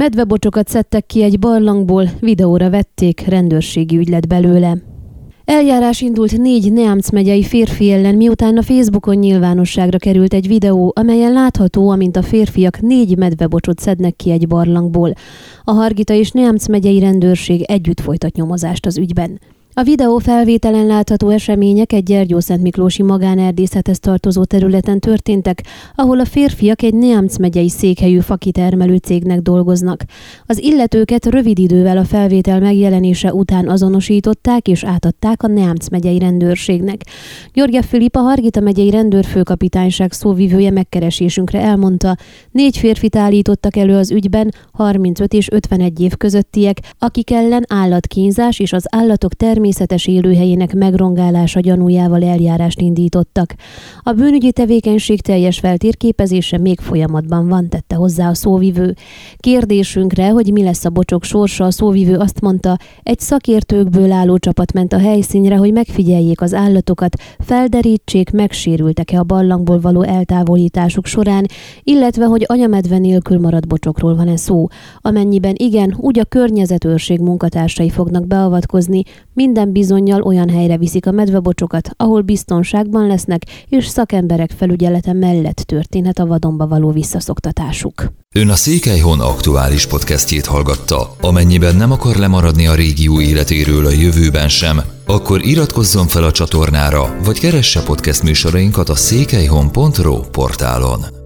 Medvebocsokat szedtek ki egy barlangból, videóra vették, rendőrségi ügy lett belőle. Eljárás indult négy Neamc megyei férfi ellen, miután a Facebookon nyilvánosságra került egy videó, amelyen látható, amint a férfiak négy medvebocsot szednek ki egy barlangból. A Hargita és Neamc megyei rendőrség együtt folytat nyomozást az ügyben. A videó felvételen látható események egy Gyergyószent Miklósi magánerdészethez tartozó területen történtek, ahol a férfiak egy Neamc megyei székhelyű fakitermelő cégnek dolgoznak. Az illetőket rövid idővel a felvétel megjelenése után azonosították és átadták a Neamc megyei rendőrségnek. György Filip, a Hargita megyei rendőrfőkapitányság szóvivője megkeresésünkre elmondta, négy férfit állítottak elő az ügyben, 35 és 51 év közöttiek, akik ellen állatkínzás és az állatok természet természetes élőhelyének megrongálása gyanújával eljárást indítottak. A bűnügyi tevékenység teljes feltérképezése még folyamatban van, tette hozzá a szóvivő. Kérdésünkre, hogy mi lesz a bocsok sorsa, a szóvivő azt mondta, egy szakértőkből álló csapat ment a helyszínre, hogy megfigyeljék az állatokat, felderítsék, megsérültek-e a barlangból való eltávolításuk során, illetve hogy anyamedve nélkül maradt bocsokról van-e szó. Amennyiben igen, úgy a környezetőrség munkatársai fognak beavatkozni, minden bizonyal olyan helyre viszik a medvebocsokat, ahol biztonságban lesznek, és szakemberek felügyelete mellett történhet a vadonba való visszaszoktatásuk. Ön a Székelyhon aktuális podcastjét hallgatta. Amennyiben nem akar lemaradni a régió életéről a jövőben sem, akkor iratkozzon fel a csatornára, vagy keresse podcast műsorainkat a székelyhon.pro portálon.